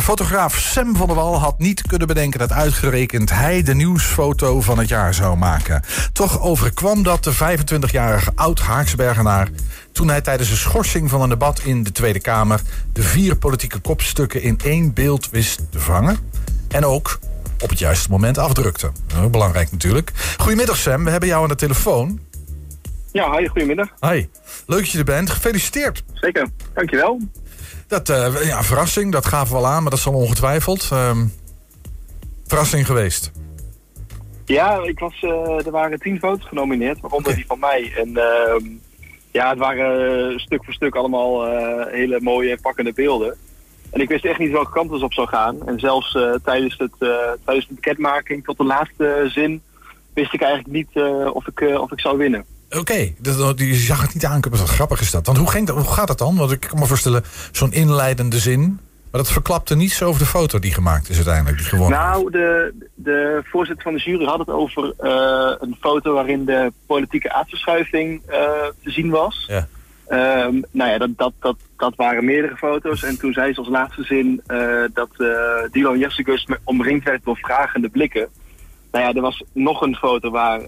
Fotograaf Sam van der Wal had niet kunnen bedenken dat uitgerekend hij de nieuwsfoto van het jaar zou maken. Toch overkwam dat de 25-jarige oud-Haaksbergenaar toen hij tijdens een schorsing van een debat in de Tweede Kamer de vier politieke kopstukken in één beeld wist te vangen. En ook op het juiste moment afdrukte. Nou, belangrijk natuurlijk. Goedemiddag Sam, we hebben jou aan de telefoon. Ja, hi, goedemiddag. Hi, leuk dat je er bent. Gefeliciteerd. Zeker, dankjewel. Dat, uh, ja, verrassing, dat gaven we al aan, maar dat is al ongetwijfeld. Uh, verrassing geweest. Ja, ik was, uh, er waren tien foto's genomineerd, waaronder die van mij. En ehm, ja, het waren stuk voor stuk allemaal hele mooie en pakkende beelden. En ik wist echt niet welke kant het op zou gaan. En zelfs tijdens, het, tijdens de bekendmaking tot de laatste zin wist ik eigenlijk niet of, ik, of ik zou winnen. Oké, okay, je zag het niet aankomen. Wat grappig is dat. Want hoe, ging dat, hoe gaat dat dan? Want ik kan me voorstellen, zo'n inleidende zin. Maar dat verklapte niets over de foto die gemaakt is uiteindelijk, die gewonnen Nou, de, de voorzitter van de jury had het over uh, een foto waarin de politieke aardverschuiving uh, te zien was. Ja. Um, nou ja, dat, dat, dat, dat waren meerdere foto's. En toen zei ze als laatste zin uh, dat Dylan Jessicus omringd werd door vragende blikken. Nou ja, er was nog een foto waar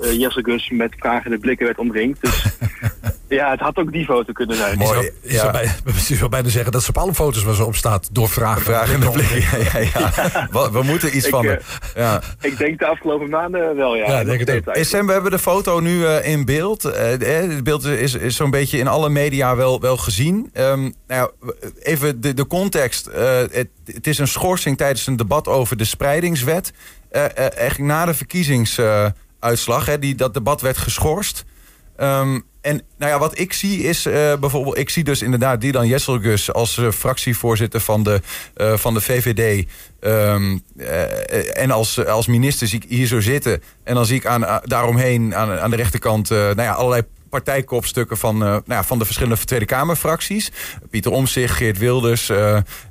uh, Jesse Gus met vragende blikken werd omringd. Dus ja, het had ook die foto kunnen zijn. Mooi. Je zou, bij, je zou bijna zeggen dat ze op alle foto's waar ze op staat door vragen. Vragende blikken. Ja, ja, ja. We, moeten iets van. Uh, ja. Ik denk de afgelopen maanden wel, ja. ja denk het ook. Sam, we hebben de foto nu uh, in beeld. Uh, het beeld is, is zo'n beetje in alle media wel, wel gezien. Um, nou even de, de context. Het, het, is een schorsing tijdens een debat over de spreidingswet. eigenlijk na de verkiezings uitslag. Hè, die, dat debat werd geschorst. Um, en nou ja, wat ik zie is uh, bijvoorbeeld... ik zie dus inderdaad Dylan Jesselgus als uh, fractievoorzitter van de, uh, van de VVD... Um, en als, als minister zie ik hier zo zitten. En dan zie ik aan, daaromheen aan, aan de rechterkant nou ja, allerlei partijkopstukken van, nou ja, van de verschillende Tweede Kamerfracties. Pieter Omtzigt, Geert Wilders,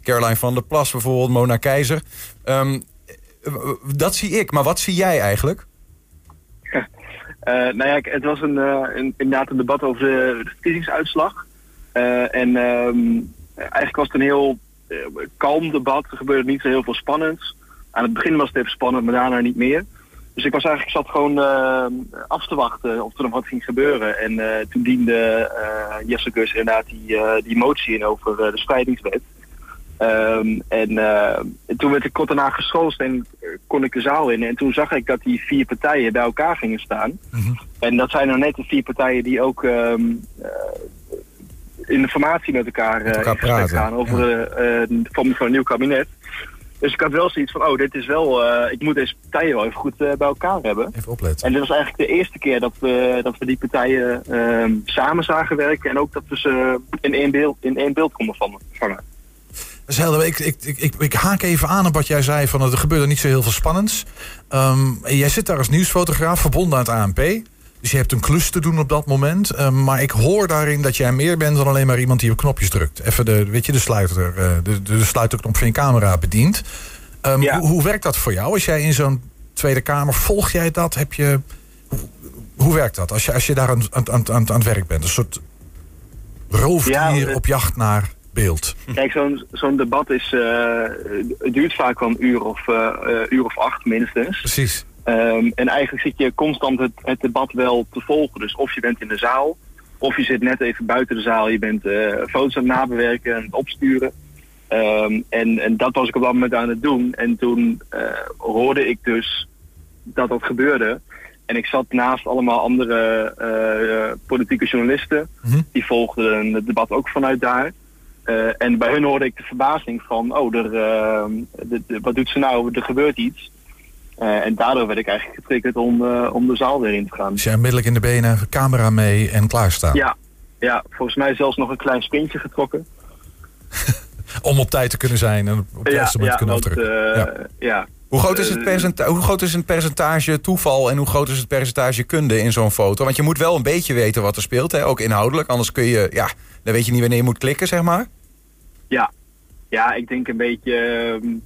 Caroline van der Plas bijvoorbeeld, Mona Keizer. Um, dat zie ik, maar wat zie jij eigenlijk? Uh, nou ja, het was een, uh, een, inderdaad een debat over de, de verkiezingsuitslag. Uh, en um, eigenlijk was het een heel kalm debat. Er gebeurde niet zo heel veel spannends. Aan het begin was het even spannend, maar daarna niet meer. Dus ik was eigenlijk, zat gewoon af te wachten of er nog wat ging gebeuren. En toen diende Jesse Gus inderdaad die, die motie in over de spreidingswet. Um, en uh, toen werd ik kort daarna geschoold en kon ik de zaal in. En toen zag ik dat die vier partijen bij elkaar gingen staan. Mm -hmm. En dat zijn nou net de vier partijen die ook um, uh, in de formatie met elkaar, uh, elkaar praten, gaan over ja. de vorming van een nieuw kabinet. Dus ik had wel zoiets van, oh, dit is wel, ik moet deze partijen wel even goed bij elkaar hebben. Even opletten. En dit was eigenlijk de eerste keer dat we, dat we die partijen um, samen zagen werken. En ook dat we ze in één beeld, in één beeld konden vangen. Zelda, ik, ik, ik, ik, haak even aan op wat jij zei. Van, er gebeurde niet zo heel veel spannends. Um, jij zit daar als nieuwsfotograaf verbonden aan het ANP. Dus je hebt een klus te doen op dat moment. Um, maar ik hoor daarin dat jij meer bent dan alleen maar iemand die op knopjes drukt. Even de, weet je, de, sluiter, uh, de, de sluiterknop van je camera bedient. Um, ja. hoe, hoe, werkt dat voor jou? Als jij in zo'n Tweede Kamer, volg jij dat? Heb je, hoe, hoe werkt dat als je, als je daar aan, aan, aan, aan het werk bent? Een soort roofdier ja, op jacht naar beeld. Kijk, zo'n zo'n debat is, uh, duurt vaak wel een uur of, uh, uur of acht minstens. Precies. Um, en eigenlijk zit je constant het, het, debat wel te volgen. Dus of je bent in de zaal, of je zit net even buiten de zaal. Je bent foto's aan het nabewerken en het opsturen. Um, en, en dat was ik op dat moment aan het doen. En toen hoorde ik dus dat dat gebeurde. En ik zat naast allemaal andere uh, politieke journalisten. Mm -hmm. Die volgden het debat ook vanuit daar. Uh, en bij hun hoorde ik de verbazing van, oh, er, uh, de, de, wat doet ze nou? Er gebeurt iets. Uh, en daardoor werd ik eigenlijk getriggerd om, om de zaal weer in te gaan. Dus jij onmiddellijk in de benen, camera mee en klaarstaan? Ja, ja volgens mij zelfs nog een klein sprintje getrokken. om op tijd te kunnen zijn en op het juiste moment ja, te kunnen ja. ja. Hoe groot, is het percentage, hoe groot is het percentage toeval en hoe groot is het percentage kunde in zo'n foto? Want je moet wel een beetje weten wat er speelt, hè? ook inhoudelijk. Anders kun je, ja, dan weet je niet wanneer je moet klikken, zeg maar. Ja, ja ik denk een beetje, een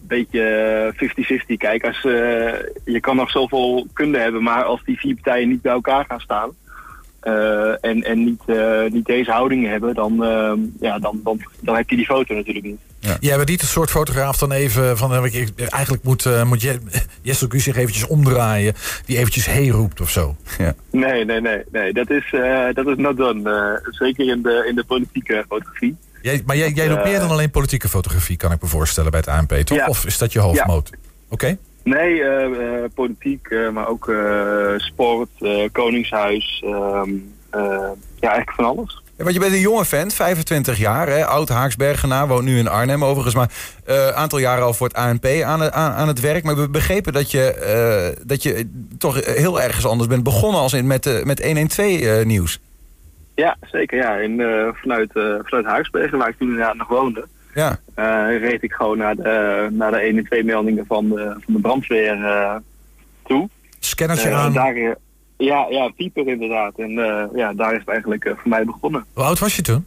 beetje 50-50. Kijk, als, uh, je kan nog zoveel kunde hebben, maar als die vier partijen niet bij elkaar gaan staan... Uh, en, en niet, niet deze houding hebben, dan, ja, dan, dan, dan heb je die foto natuurlijk niet. Ja. Jij bent niet het soort fotograaf dan even van... eh, ik- Eigenlijk moet, eh, moet Je- Jessel Gus zich eventjes omdraaien. Die eventjes hey roept of zo. Ja. Nee, nee, nee. nee. Dat, is, eh, dat is not done. Eh, zeker in de, in de politieke fotografie. Jij, maar jij, jij doet meer dan alleen politieke fotografie, kan ik me voorstellen bij het ANP, toch? Ja. Of is dat je hoofdmoot? Oké. Nee, eh, eh, politiek, eh, maar ook eh, sport, eh, koningshuis. ehm, eh, ja, eigenlijk van alles. Want je bent een jonge vent, 25 jaar, hè, oud Haaksbergenaar, woont nu in Arnhem overigens, maar een aantal jaren al voor het ANP aan, het- aan, aan het werk. Maar we begrepen dat je, eh, dat je toch heel ergens anders bent begonnen als in met, eh, met 112 eh, nieuws. Ja, zeker. Ja. En, eh, vanuit, eh vanuit Haaksbergen, waar ik toen inderdaad nog woonde, Ja, eh, reed ik gewoon naar de, naar de 1 en 2 meldingen van de, van de brandweer eh, toe. Scannertje Eh, aan. daar, eh, ja, ja, pieper inderdaad. En eh, ja, daar is het eigenlijk eh, voor mij begonnen. Hoe oud was je toen?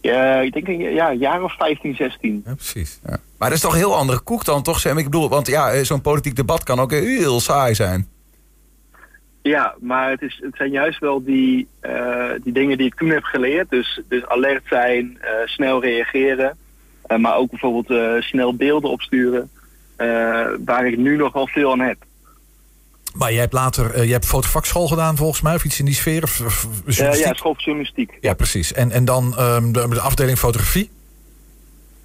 Ja, ik denk een ja, jaar of 15, 16. Ja, precies. ja. Maar dat is toch een heel andere koek dan, toch Sam? Ik bedoel, want ja, eh, zo'n politiek debat kan ook heel saai zijn. Ja, maar het, is, het zijn juist wel die, die dingen die ik toen heb geleerd. Dus, dus alert zijn, snel reageren. maar ook bijvoorbeeld snel beelden opsturen. waar ik nu nog wel veel aan heb. Maar jij hebt later, eh, je hebt fotovakschool gedaan volgens mij, of iets in die sfeer? Of, ja, school journalistiek. Ja, precies. En, en dan ehm, de, de afdeling fotografie?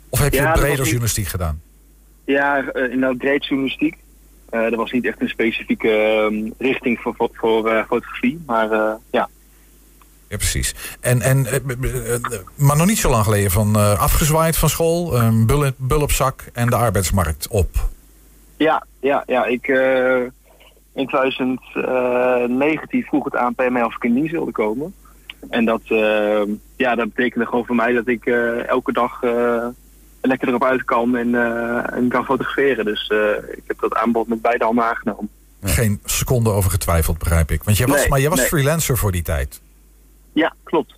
Of heb je Ja, breder niet- journalistiek gedaan? Ja, eh, inderdaad breed journalistiek. Eh er was niet echt een specifieke ehm, richting voor, voor, voor, fotografie. Maar ja. Ja, precies. En, en, maar nog niet zo lang geleden van afgezwaaid van school, een bul, bul op zak en de arbeidsmarkt op. Ja, ja, ja. Ik, in 2019 vroeg het ANP mij of ik in dienst wilde komen. En dat, eh, ja, dat betekende gewoon voor mij dat ik eh, elke dag eh, lekker erop uit kan en, eh, en kan fotograferen. Dus eh, ik heb dat aanbod met beide handen aangenomen. Geen seconde over getwijfeld, begrijp ik. Want jij was, Nee, maar jij was nee. freelancer voor die tijd. Ja, klopt.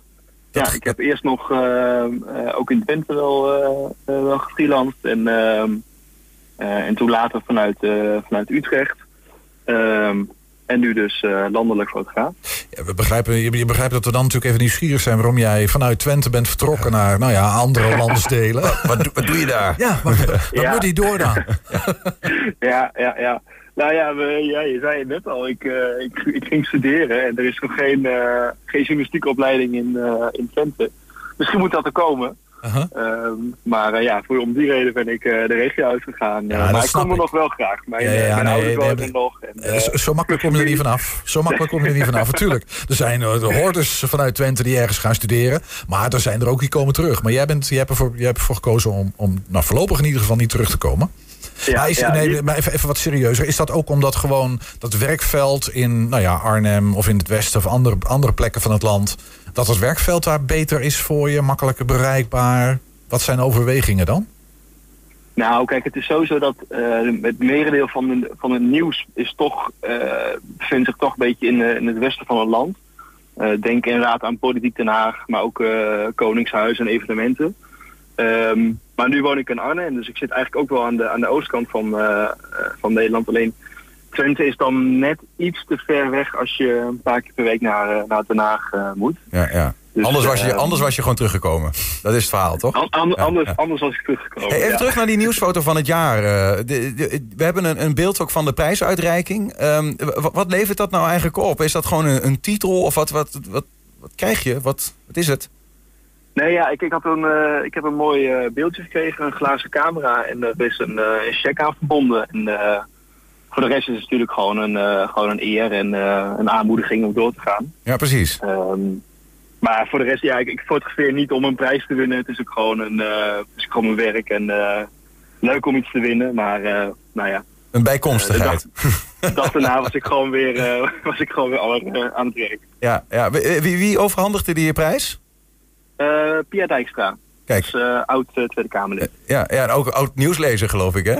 Dat- ja, ik heb eerst nog eh, eh, ook in Twente wel, eh, eh, wel gefreelanced. En, ehm, eh, en toen later vanuit, eh, vanuit Utrecht. Ehm, en nu dus eh, landelijk fotograaf. Ja, we begrijpen, je, je begrijpt dat we dan natuurlijk even nieuwsgierig zijn waarom jij vanuit Twente bent vertrokken naar nou ja, andere landsdelen. Wat, doe- wat doe je daar? Ja, wat Ja. moet die door dan? Ja, ja, ja. Nou ja, we, ja je zei het net al. Ik, eh, ik, ik ging studeren en er is nog geen, eh, geen journalistieke opleiding in, eh, in Twente. Misschien moet dat er komen. Aha. Ehm, maar eh, ja, voor, om die reden ben ik eh, de regio uitgegaan. Ja, Eh, maar ik kom er ik. nog wel graag. Mijn, Ja, ja, mijn nee, ouders wonen er nog. En, zo, zo makkelijk kom je er niet vanaf. Zo makkelijk kom je er niet vanaf. Natuurlijk, er zijn de hordes vanuit Twente die ergens gaan studeren. Maar er zijn er ook die komen terug. Maar jij, bent, jij, hebt, ervoor, jij hebt ervoor gekozen om, om nou, voorlopig in ieder geval niet terug te komen. ja, maar is, ja, nee, maar even, even wat serieuzer. Is dat ook omdat gewoon dat werkveld in nou ja, Arnhem of in het westen of andere, andere plekken van het land... dat het werkveld daar beter is voor je, makkelijker bereikbaar? Wat zijn overwegingen dan? Nou, kijk, het is sowieso dat eh, het merendeel van, van het nieuws is toch, eh, bevindt zich toch een beetje in, eh, in het westen van het land. Eh, denk inderdaad aan Politiek Den Haag, maar ook Koningshuis en evenementen. Ehm, maar nu woon ik in Arnhem, dus ik zit eigenlijk ook wel aan de, aan de oostkant van, van Nederland. Alleen Twente is dan net iets te ver weg als je een paar keer per week naar, eh, naar Den Haag eh, moet. Ja, ja. Dus, Anders, was je, eh, anders was je gewoon teruggekomen. Dat is het verhaal, toch? an- an- Ja, anders, ja. anders was ik teruggekomen. Hey, even ja. terug naar die nieuwsfoto van het jaar. De- de- we hebben een, een beeld ook van de prijsuitreiking. Ehm, wat levert dat nou eigenlijk op? Is dat gewoon een, een titel of wat, wat, wat, wat krijg je? Wat, wat is het? Nee, ja, ik, ik, had een, ik heb een mooi beeldje gekregen, een glazen camera en er is een, eh, een check aan verbonden. En voor de rest is het natuurlijk gewoon een, eh, gewoon een eer en eh, een aanmoediging om door te gaan. Ja, precies. Ehm, maar voor de rest, ja, ik, ik fotografeer niet om een prijs te winnen. Het is ook gewoon een, eh, het is gewoon mijn werk en leuk om iets te winnen. Maar nou ja, Een bijkomstigheid. de dag daarna was ik gewoon weer, was ik gewoon weer eh, aan het werk. Ja, ja. Wie, wie- overhandigde die je prijs? Pia Dijkstra, Kijk, dus, oud Tweede Kamerlid. ja, ja, en ook oud nieuwslezer geloof ik, hè?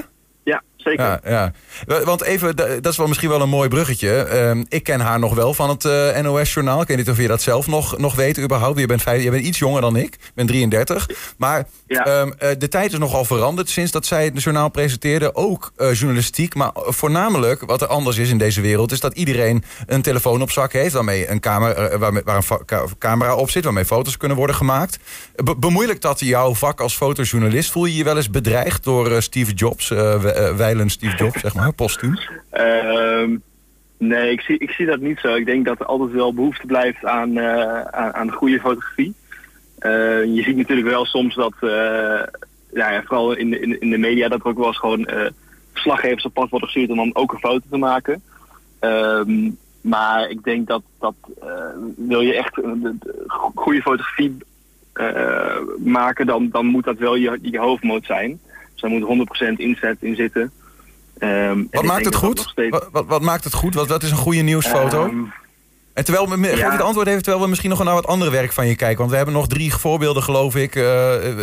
Ja, zeker. Ja, ja. Want even, dat is wel misschien wel een mooi bruggetje. Ehm, ik ken haar nog wel van het uh, NOS-journaal. Ik weet niet of je dat zelf nog, nog weet überhaupt. Je bent, vijf, je bent iets jonger dan ik. Ik ben 33. Maar ja. um, de tijd is nogal veranderd sinds dat zij het journaal presenteerde. Ook uh, journalistiek. Maar voornamelijk, wat er anders is in deze wereld... is dat iedereen een telefoon op zak heeft... waarmee een camera, waar een camera op zit... waarmee foto's kunnen worden gemaakt. Be bemoeilijkt dat jouw vak als fotojournalist? Voel je je wel eens bedreigd door Steve Jobs... wij wijlen Steve Jobs, zeg maar, postuum? Uh, nee, ik zie, ik zie dat niet zo. Ik denk dat er altijd wel behoefte blijft aan, uh, aan, goede fotografie. Uh, je ziet natuurlijk wel soms dat, uh, ja, vooral in de, in, in de media, dat er ook wel eens gewoon verslaggevers op pad worden gestuurd om dan ook een foto te maken. Um, maar ik denk dat, dat wil je echt de, de goede fotografie maken, dan, dan moet dat wel je, je hoofdmoot zijn. Dus daar moet 100% inzet in zitten. Um, wat maakt het goed? Steeds... Wat, wat, wat, maakt het goed? Wat, wat is een goede nieuwsfoto? Um, en terwijl we, ja. geef het antwoord even, terwijl we misschien nog naar wat andere werk van je kijken. Want we hebben nog drie voorbeelden, geloof ik. Uh,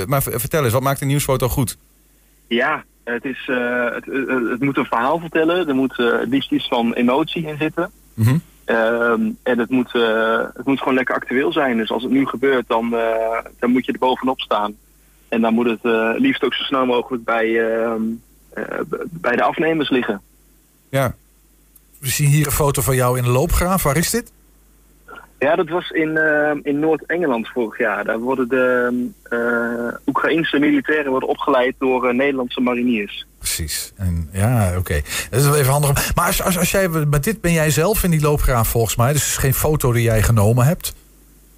maar vertel eens, wat maakt een nieuwsfoto goed? Ja, het, is, uh, het, het, moet een verhaal vertellen. Er moet uh, liefst iets van emotie in zitten. Mm -hmm. um, en het moet, het moet gewoon lekker actueel zijn. Dus als het nu gebeurt, dan, dan moet je er bovenop staan. En dan moet het liefst ook zo snel mogelijk bij ehm, eh, bij de afnemers liggen. Ja. We zien hier een foto van jou in de loopgraaf. Waar is dit? Ja, dat was in, uh, in Noord-Engeland vorig jaar. Daar worden de uh, Oekraïnse militairen worden opgeleid door uh, Nederlandse mariniers. Precies. En, ja, oké. Okay. Dat is wel even handig. Maar als, als, als jij, met dit ben jij zelf in die loopgraaf volgens mij. Dus het is geen foto die jij genomen hebt.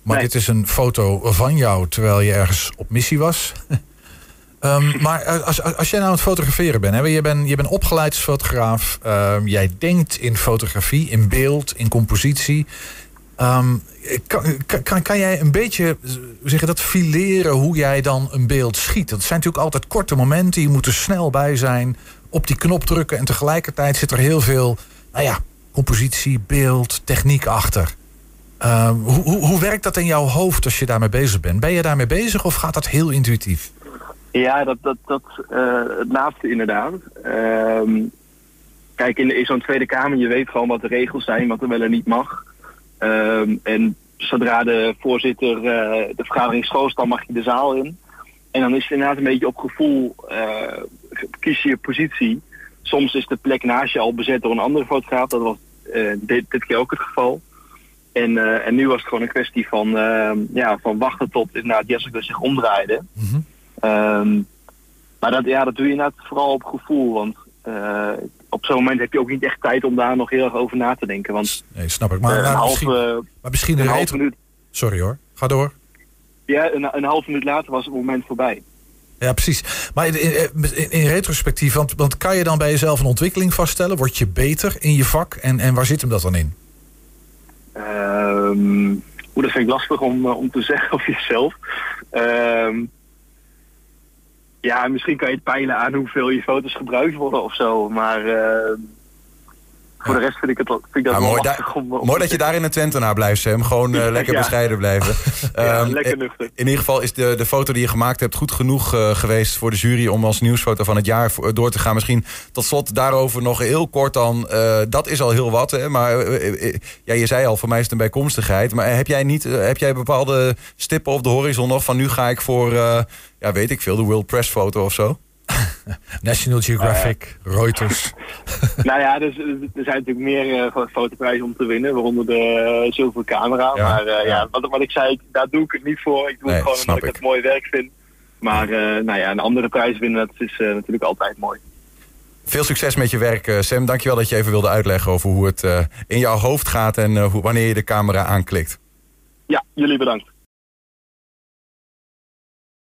Maar nee. dit is een foto van jou terwijl je ergens op missie was. Um, maar als, als jij nou aan het fotograferen bent, hè, je, bent je bent opgeleid als fotograaf. Um, jij denkt in fotografie, in beeld, in compositie. Um, kan, kan, kan jij een beetje zeggen, dat fileren hoe jij dan een beeld schiet? Dat zijn natuurlijk altijd korte momenten. Je moet er snel bij zijn, op die knop drukken. En tegelijkertijd zit er heel veel nou ja, compositie, beeld, techniek achter. hoe, hoe, hoe werkt dat in jouw hoofd als je daarmee bezig bent? Ben je daarmee bezig of gaat dat heel intuïtief? Ja, dat, dat, dat uh, het laatste inderdaad. Um, kijk, in, in zo'n Tweede Kamer, je weet gewoon wat de regels zijn, wat er wel en niet mag. Um, en zodra de voorzitter uh, de vergadering schoost, dan mag je de zaal in. En dan is het inderdaad een beetje op gevoel, uh, kies je je positie. Soms is de plek naast je al bezet door een andere fotograaf. Dat was dit, dit keer ook het geval. En, en nu was het gewoon een kwestie van, ja, van wachten tot inderdaad Jessica zich omdraaide. Mm -hmm. Um, maar dat, ja, dat doe je inderdaad vooral op gevoel. Want uh, op zo'n moment heb je ook niet echt tijd om daar nog heel erg over na te denken. Want, nee, snap ik. Maar, uh, een half, misschien, uh, maar misschien een, half minuut. Sorry hoor, ga door. Ja, een, een half minuut later was het moment voorbij. Ja, precies. Maar in, in, in, retrospectief, want, want kan je dan bij jezelf een ontwikkeling vaststellen? Word je beter in je vak? En, en waar zit hem dat dan in? Um, dat vind ik lastig om, om te zeggen of jezelf. Um, ja, misschien kan je het peilen aan hoeveel je foto's gebruikt worden of zo. Maar uh, voor de rest vind ik, het, vind ik dat ja, mooi, lastig om, om Mooi dat je daar in de Twentenaar blijft, Sam. Gewoon uh, lekker ja. bescheiden blijven. ja, um, lekker nuchter. In ieder geval is de, de foto die je gemaakt hebt goed genoeg uh, geweest voor de jury... om als nieuwsfoto van het jaar door te gaan. Misschien tot slot daarover nog heel kort dan. dat is al heel wat, hè. Maar ja, je zei al, voor mij is het een bijkomstigheid. Maar heb jij, niet, heb jij bepaalde stippen op de horizon nog... van nu ga ik voor ja, weet ik veel, de World Press foto of zo? National Geographic, uh, Reuters. nou ja, dus, er zijn natuurlijk meer uh, fotoprijzen om te winnen, waaronder de uh, zilveren camera. Ja, maar ja, ja. Wat, wat, ik zei, daar doe ik het niet voor. Ik doe nee, het gewoon omdat ik het mooi werk vind. Maar nou ja, een andere prijs winnen, dat is natuurlijk altijd mooi. Veel succes met je werk, Sam. Dankjewel dat je even wilde uitleggen over hoe het in jouw hoofd gaat en hoe, wanneer je de camera aanklikt. Ja, jullie bedankt.